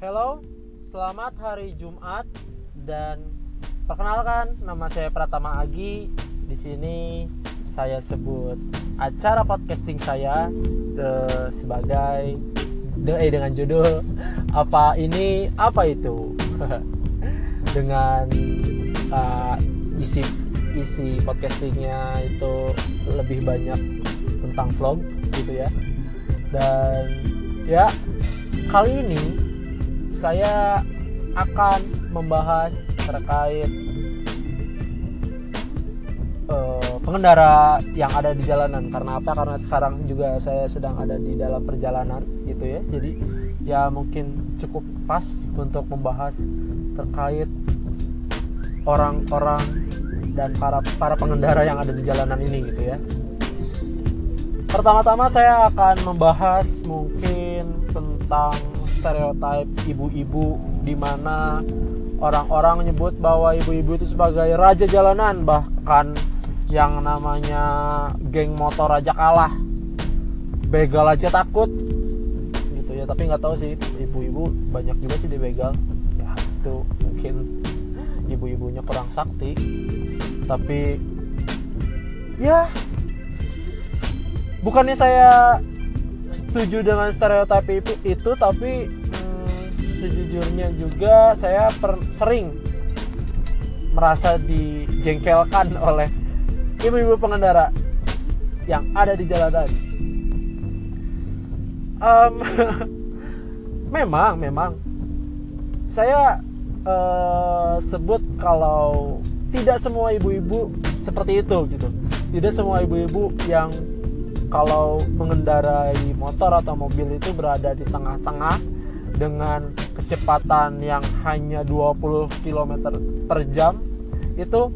Hello, selamat hari Jumat dan perkenalkan nama saya Pratama Agi. Di sini saya sebut acara podcasting saya sebagai eh, dengan judul apa ini apa itu dengan uh, isi isi podcastingnya itu lebih banyak tentang vlog gitu ya dan ya kali ini saya akan membahas terkait uh, pengendara yang ada di jalanan. Karena apa? Karena sekarang juga saya sedang ada di dalam perjalanan gitu ya. Jadi ya mungkin cukup pas untuk membahas terkait orang-orang dan para para pengendara yang ada di jalanan ini gitu ya. Pertama-tama saya akan membahas mungkin tentang stereotip ibu-ibu di mana orang-orang menyebut bahwa ibu-ibu itu sebagai raja jalanan bahkan yang namanya geng motor aja kalah. Begal aja takut. Gitu ya tapi nggak tahu sih ibu-ibu banyak juga sih dibegal ya itu mungkin ibu-ibunya kurang sakti. Tapi ya bukannya saya setuju dengan stereotip itu, itu tapi sejujurnya juga saya per, sering merasa dijengkelkan oleh ibu-ibu pengendara yang ada di jalanan. Um, memang, memang saya uh, sebut kalau tidak semua ibu-ibu seperti itu gitu. Tidak semua ibu-ibu yang kalau mengendarai motor atau mobil itu berada di tengah-tengah dengan kecepatan yang hanya 20 km per jam itu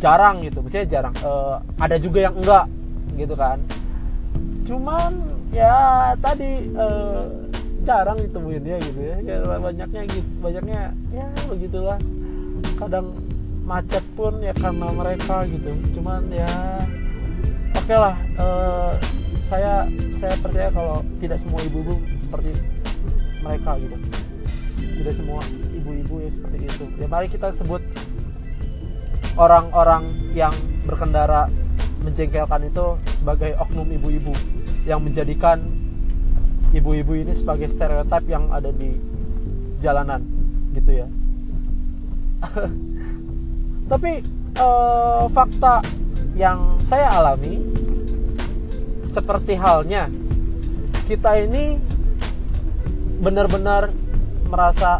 jarang gitu. Maksudnya jarang. E, ada juga yang enggak gitu kan. Cuman ya tadi e, jarang ditemuin dia gitu ya. Banyaknya gitu banyaknya ya begitulah. Kadang macet pun ya karena mereka gitu. Cuman ya oke okay lah uh, saya saya percaya kalau tidak semua ibu-ibu seperti mereka gitu. Tidak semua ibu-ibu ya seperti itu. Ya mari kita sebut orang-orang yang berkendara menjengkelkan itu sebagai oknum ibu-ibu yang menjadikan ibu-ibu ini sebagai stereotip yang ada di jalanan gitu ya. Tapi uh, fakta yang saya alami seperti halnya kita ini benar-benar merasa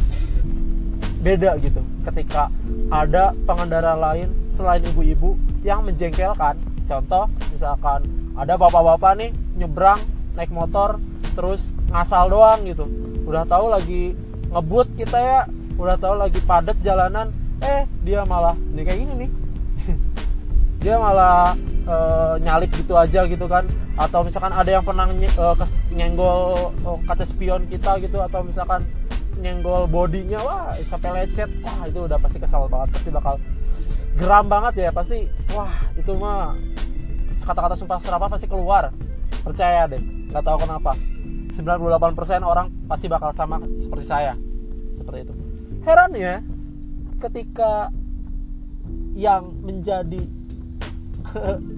beda gitu ketika ada pengendara lain selain ibu-ibu yang menjengkelkan. Contoh misalkan ada bapak-bapak nih nyebrang naik motor terus ngasal doang gitu. Udah tahu lagi ngebut kita ya udah tahu lagi padat jalanan eh dia malah nih kayak gini nih. Dia malah e, nyalip gitu aja gitu kan. Atau misalkan ada yang pernah nye, e, kes, nyenggol oh, kaca spion kita gitu atau misalkan nyenggol bodinya wah sampai lecet wah itu udah pasti kesal banget pasti bakal geram banget ya pasti wah itu mah kata-kata sumpah serapah pasti keluar. Percaya deh nggak tahu kenapa. 98% orang pasti bakal sama seperti saya. Seperti itu. Heran ya ketika yang menjadi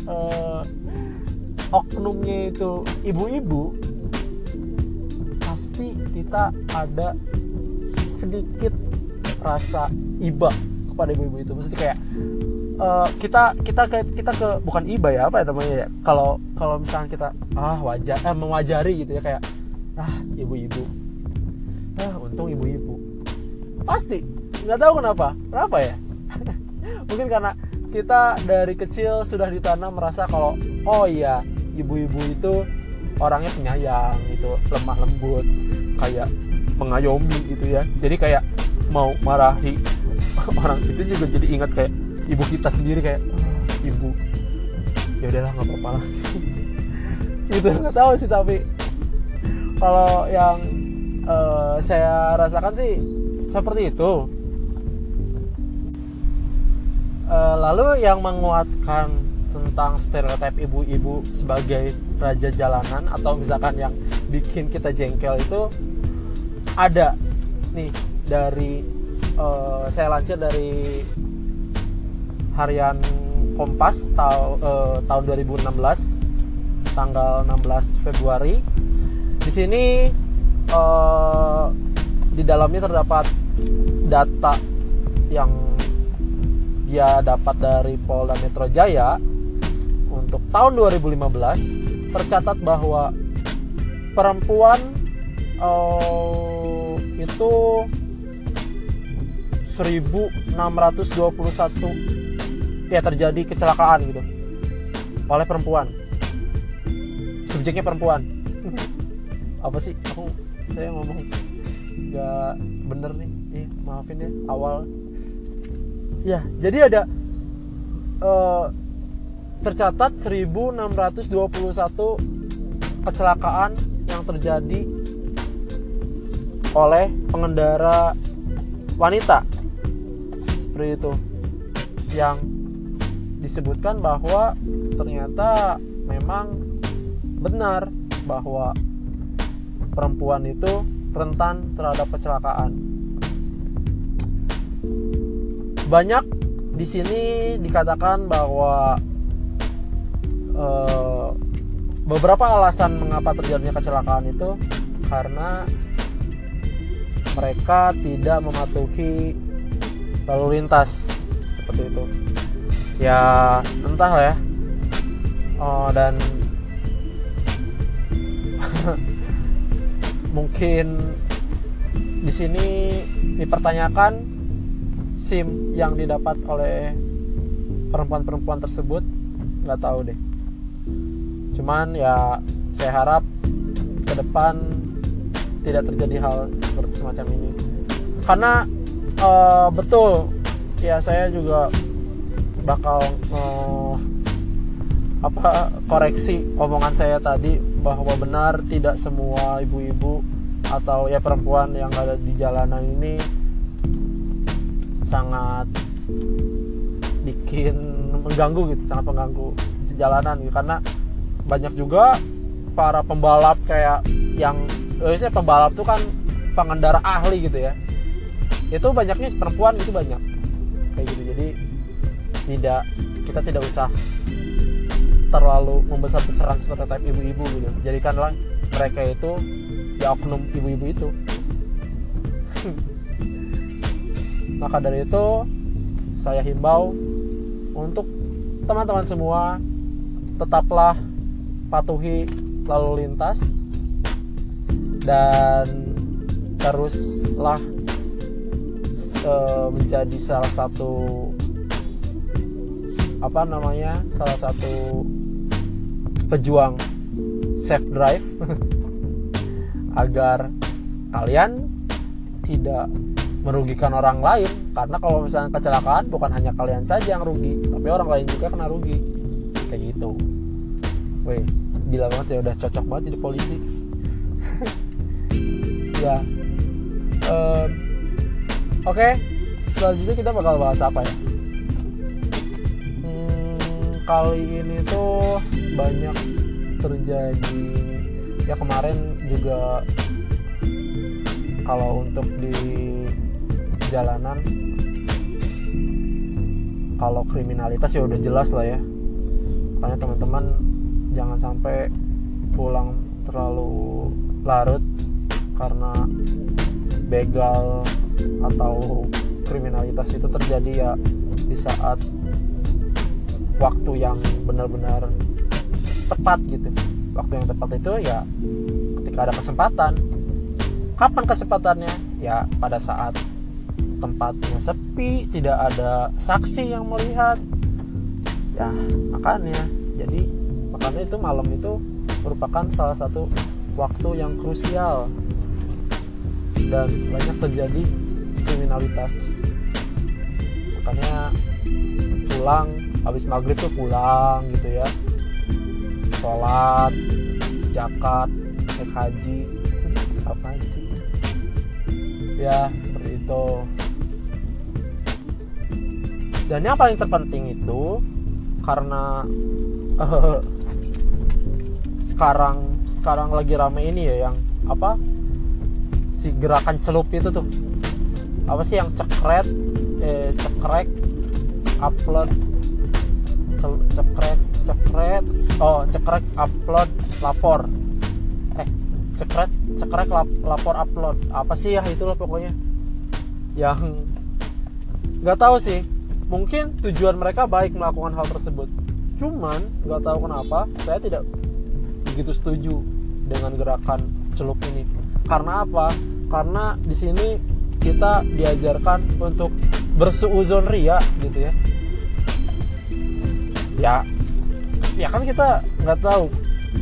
uh, oknumnya itu ibu-ibu pasti kita ada sedikit rasa iba kepada ibu-ibu itu. Mesti kayak uh, kita kita ke kita ke bukan iba ya apa ya namanya ya? Kalau kalau misalnya kita ah wajar eh, mewajari gitu ya kayak ah ibu-ibu. Ah untung ibu-ibu. Pasti. Nggak tahu kenapa. Kenapa ya? Mungkin karena kita dari kecil sudah ditanam merasa kalau oh iya ibu-ibu itu orangnya penyayang gitu lemah lembut kayak mengayomi gitu ya. Jadi kayak mau marahi orang itu juga jadi ingat kayak ibu kita sendiri kayak ibu ya udahlah nggak apa-apa lah. Gitu nggak tahu sih tapi kalau yang uh, saya rasakan sih seperti itu uh, lalu yang menguatkan tentang stereotip ibu-ibu sebagai raja jalanan atau misalkan yang bikin kita jengkel itu ada nih dari uh, saya lansir dari harian Kompas tahun uh, tahun 2016 tanggal 16 Februari. Di sini uh, di dalamnya terdapat data yang dia dapat dari Polda Metro Jaya untuk tahun 2015 tercatat bahwa perempuan uh, itu 1621 ya terjadi kecelakaan gitu oleh perempuan. Subjeknya perempuan. Apa sih? Aku saya ngomong nggak bener nih. Eh, maafin ya awal ya jadi ada uh, tercatat 1621 kecelakaan yang terjadi oleh pengendara wanita seperti itu yang disebutkan bahwa ternyata memang benar bahwa perempuan itu rentan terhadap kecelakaan. Banyak di sini dikatakan bahwa uh, beberapa alasan mengapa terjadinya kecelakaan itu karena mereka tidak mematuhi lalu lintas seperti itu. Ya entah ya. Oh, dan mungkin di sini dipertanyakan SIM yang didapat oleh perempuan-perempuan tersebut nggak tahu deh. Cuman ya saya harap ke depan tidak terjadi hal seperti semacam ini. Karena uh, betul ya saya juga bakal uh, apa koreksi omongan saya tadi bahwa benar tidak semua ibu-ibu atau ya perempuan yang ada di jalanan ini sangat bikin mengganggu gitu sangat mengganggu jalanan gitu. Karena banyak juga para pembalap kayak yang biasanya pembalap tuh kan pengendara ahli gitu ya. Itu banyaknya perempuan itu banyak. Kayak gitu. Jadi tidak kita tidak usah terlalu membesar-besaran stereotip ibu-ibu gitu. Jadikanlah mereka itu ya oknum ibu-ibu itu maka dari itu saya himbau untuk teman-teman semua tetaplah patuhi lalu lintas dan teruslah uh, menjadi salah satu apa namanya salah satu pejuang safe drive agar kalian tidak merugikan orang lain karena kalau misalnya kecelakaan bukan hanya kalian saja yang rugi tapi orang lain juga kena rugi. Kayak gitu. Weh gila banget ya udah cocok banget jadi polisi. Ya. Um, oke okay. selanjutnya kita bakal bahas apa ya? Hmm, kali ini tuh banyak terjadi. Ya kemarin juga kalau untuk di jalanan kalau kriminalitas ya udah jelas lah ya. Makanya teman-teman jangan sampai pulang terlalu larut karena begal atau kriminalitas itu terjadi ya di saat waktu yang benar-benar tepat gitu. Waktu yang tepat itu ya ketika ada kesempatan. Kapan kesempatannya? Ya pada saat tempatnya sepi tidak ada saksi yang melihat. Ya makanya. Jadi makanya itu malam itu merupakan salah satu waktu yang krusial dan banyak terjadi kriminalitas. Makanya pulang habis maghrib tuh pulang gitu ya. Sholat jakat naik haji. Apa sih? Ya seperti itu dan yang paling terpenting itu karena uh, sekarang sekarang lagi rame ini ya yang apa si gerakan celup itu tuh. Apa sih yang cekret eh, cekrek upload cel, cekrek cekret oh cekrek upload lapor. Eh cekrek cekrek lap, lapor upload. Apa sih ya itulah pokoknya? Yang nggak tahu sih mungkin tujuan mereka baik melakukan hal tersebut. Cuman nggak tahu kenapa saya tidak begitu setuju dengan gerakan celup ini. Karena apa? Karena di sini kita diajarkan untuk bersuuzon ria gitu ya. Ya ya kan kita nggak tahu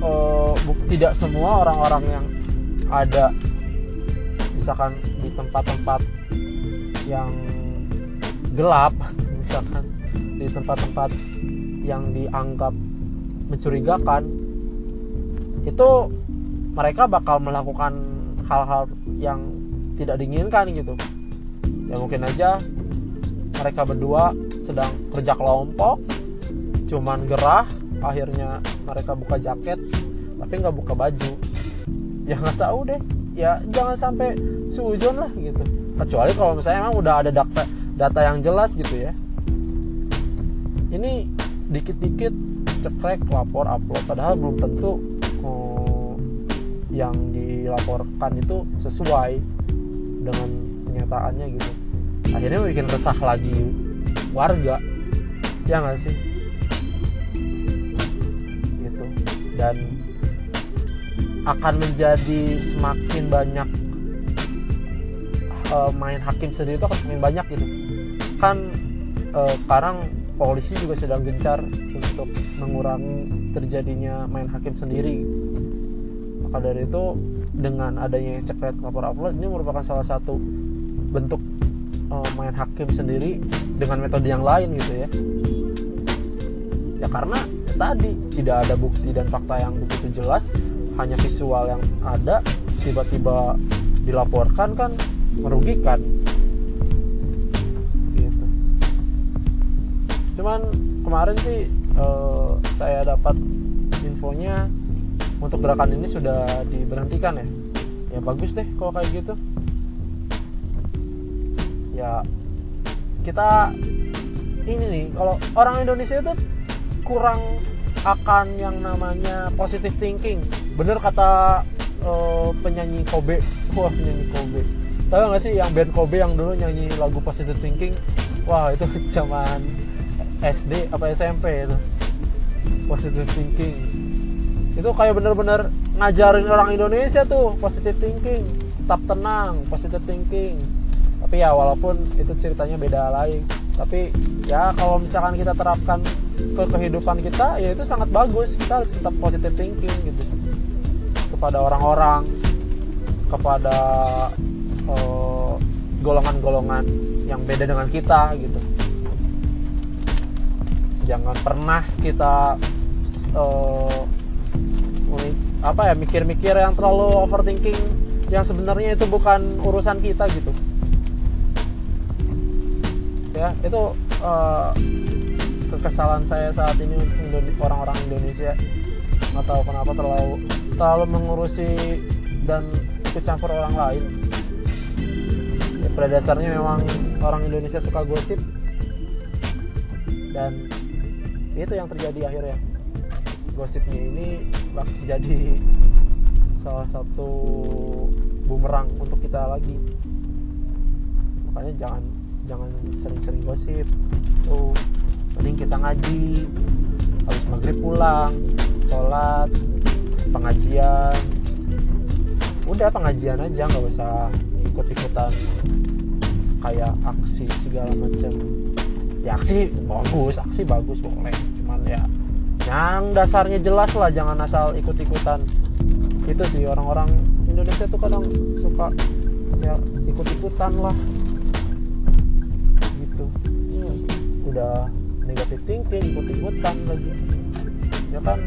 uh, tidak semua orang-orang yang ada misalkan di tempat-tempat yang gelap misalkan di tempat-tempat yang dianggap mencurigakan itu mereka bakal melakukan hal-hal yang tidak diinginkan gitu. Ya mungkin aja mereka berdua sedang kerja kelompok cuman gerah akhirnya mereka buka jaket tapi nggak buka baju. Ya nggak tahu deh. Ya jangan sampai sujon lah gitu. Kecuali kalau misalnya emang udah ada data data yang jelas gitu ya ini dikit-dikit cekrek lapor upload. Padahal belum tentu oh, yang dilaporkan itu sesuai dengan kenyataannya gitu. Akhirnya bikin resah lagi warga. Ya nggak sih? Gitu. Dan akan menjadi semakin banyak uh, main hakim sendiri itu akan semakin banyak gitu. Kan uh, sekarang polisi juga sedang gencar untuk mengurangi terjadinya main hakim sendiri. Maka dari itu dengan adanya secret lapor upload ini merupakan salah satu bentuk uh, main hakim sendiri dengan metode yang lain gitu ya. Ya karena tadi tidak ada bukti dan fakta yang begitu jelas hanya visual yang ada tiba-tiba dilaporkan kan merugikan cuman kemarin sih uh, saya dapat infonya untuk gerakan ini sudah diberhentikan ya. Ya bagus deh kalau kayak gitu. Ya kita ini nih kalau orang Indonesia itu kurang akan yang namanya positive thinking. Bener kata uh, penyanyi Kobe. Wah penyanyi Kobe. Tahu gak sih yang band Kobe yang dulu nyanyi lagu positive thinking? Wah itu zaman SD apa SMP itu. Positive thinking. Itu kayak bener-bener ngajarin orang Indonesia tuh positive thinking. Tetap tenang positive thinking. Tapi ya walaupun itu ceritanya beda lain. Tapi ya kalau misalkan kita terapkan ke kehidupan kita ya itu sangat bagus. Kita harus tetap positive thinking gitu. Kepada orang-orang kepada eh, golongan-golongan uh, yang beda dengan kita gitu jangan pernah kita uh, apa ya mikir-mikir yang terlalu overthinking yang sebenarnya itu bukan urusan kita gitu. Ya itu uh, kekesalan saya saat ini untuk orang-orang Indonesia. Nggak tahu kenapa terlalu terlalu mengurusi dan ikut campur orang lain. Ya, pada dasarnya memang orang Indonesia suka gosip. Dan itu yang terjadi akhirnya. Gosipnya ini jadi salah satu bumerang untuk kita lagi. Makanya jangan jangan sering-sering gosip. Tuh mending kita ngaji habis maghrib pulang sholat pengajian. Udah pengajian aja nggak usah ikut-ikutan kayak aksi segala macam ya aksi bagus aksi bagus boleh cuman ya yang dasarnya jelas lah jangan asal ikut-ikutan. Itu sih orang-orang Indonesia tuh kadang suka ya ikut-ikutan lah. Gitu. Udah negatif thinking ikut-ikutan lagi. Ya kan?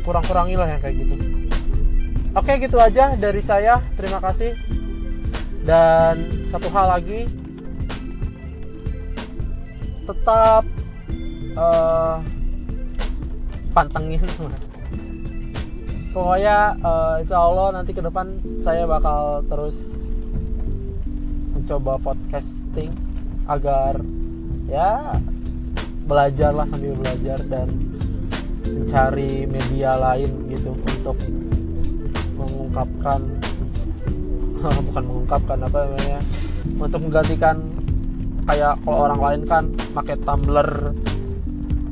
Kurang-kurangi lah yang kayak gitu. Oke gitu aja dari saya. Terima kasih. Dan satu hal lagi tetap uh, pantengin. Pokoknya uh, insya Allah nanti ke depan saya bakal terus mencoba podcasting agar ya belajar lah sambil belajar dan mencari media lain gitu untuk mengungkapkan bukan mengungkapkan apa namanya untuk menggantikan kayak kalau orang lain kan pakai Tumblr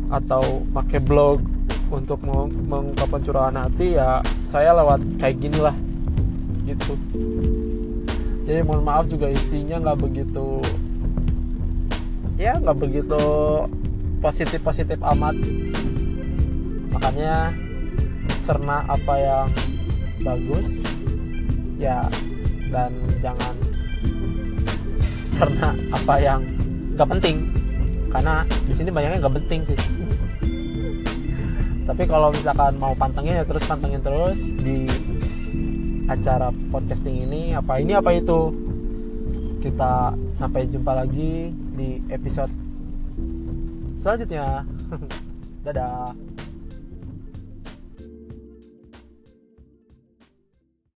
atau pakai blog untuk mengungkapkan curahan hati ya saya lewat kayak gini lah gitu. Jadi mohon maaf juga isinya nggak begitu ya nggak begitu positif positif amat. Makanya cerna apa yang bagus ya dan jangan cerna apa yang nggak penting. Karena di sini banyaknya nggak penting sih. Tapi kalau misalkan mau pantengin ya terus pantengin terus di acara podcasting ini apa ini apa itu? Kita sampai jumpa lagi di episode selanjutnya. Dadah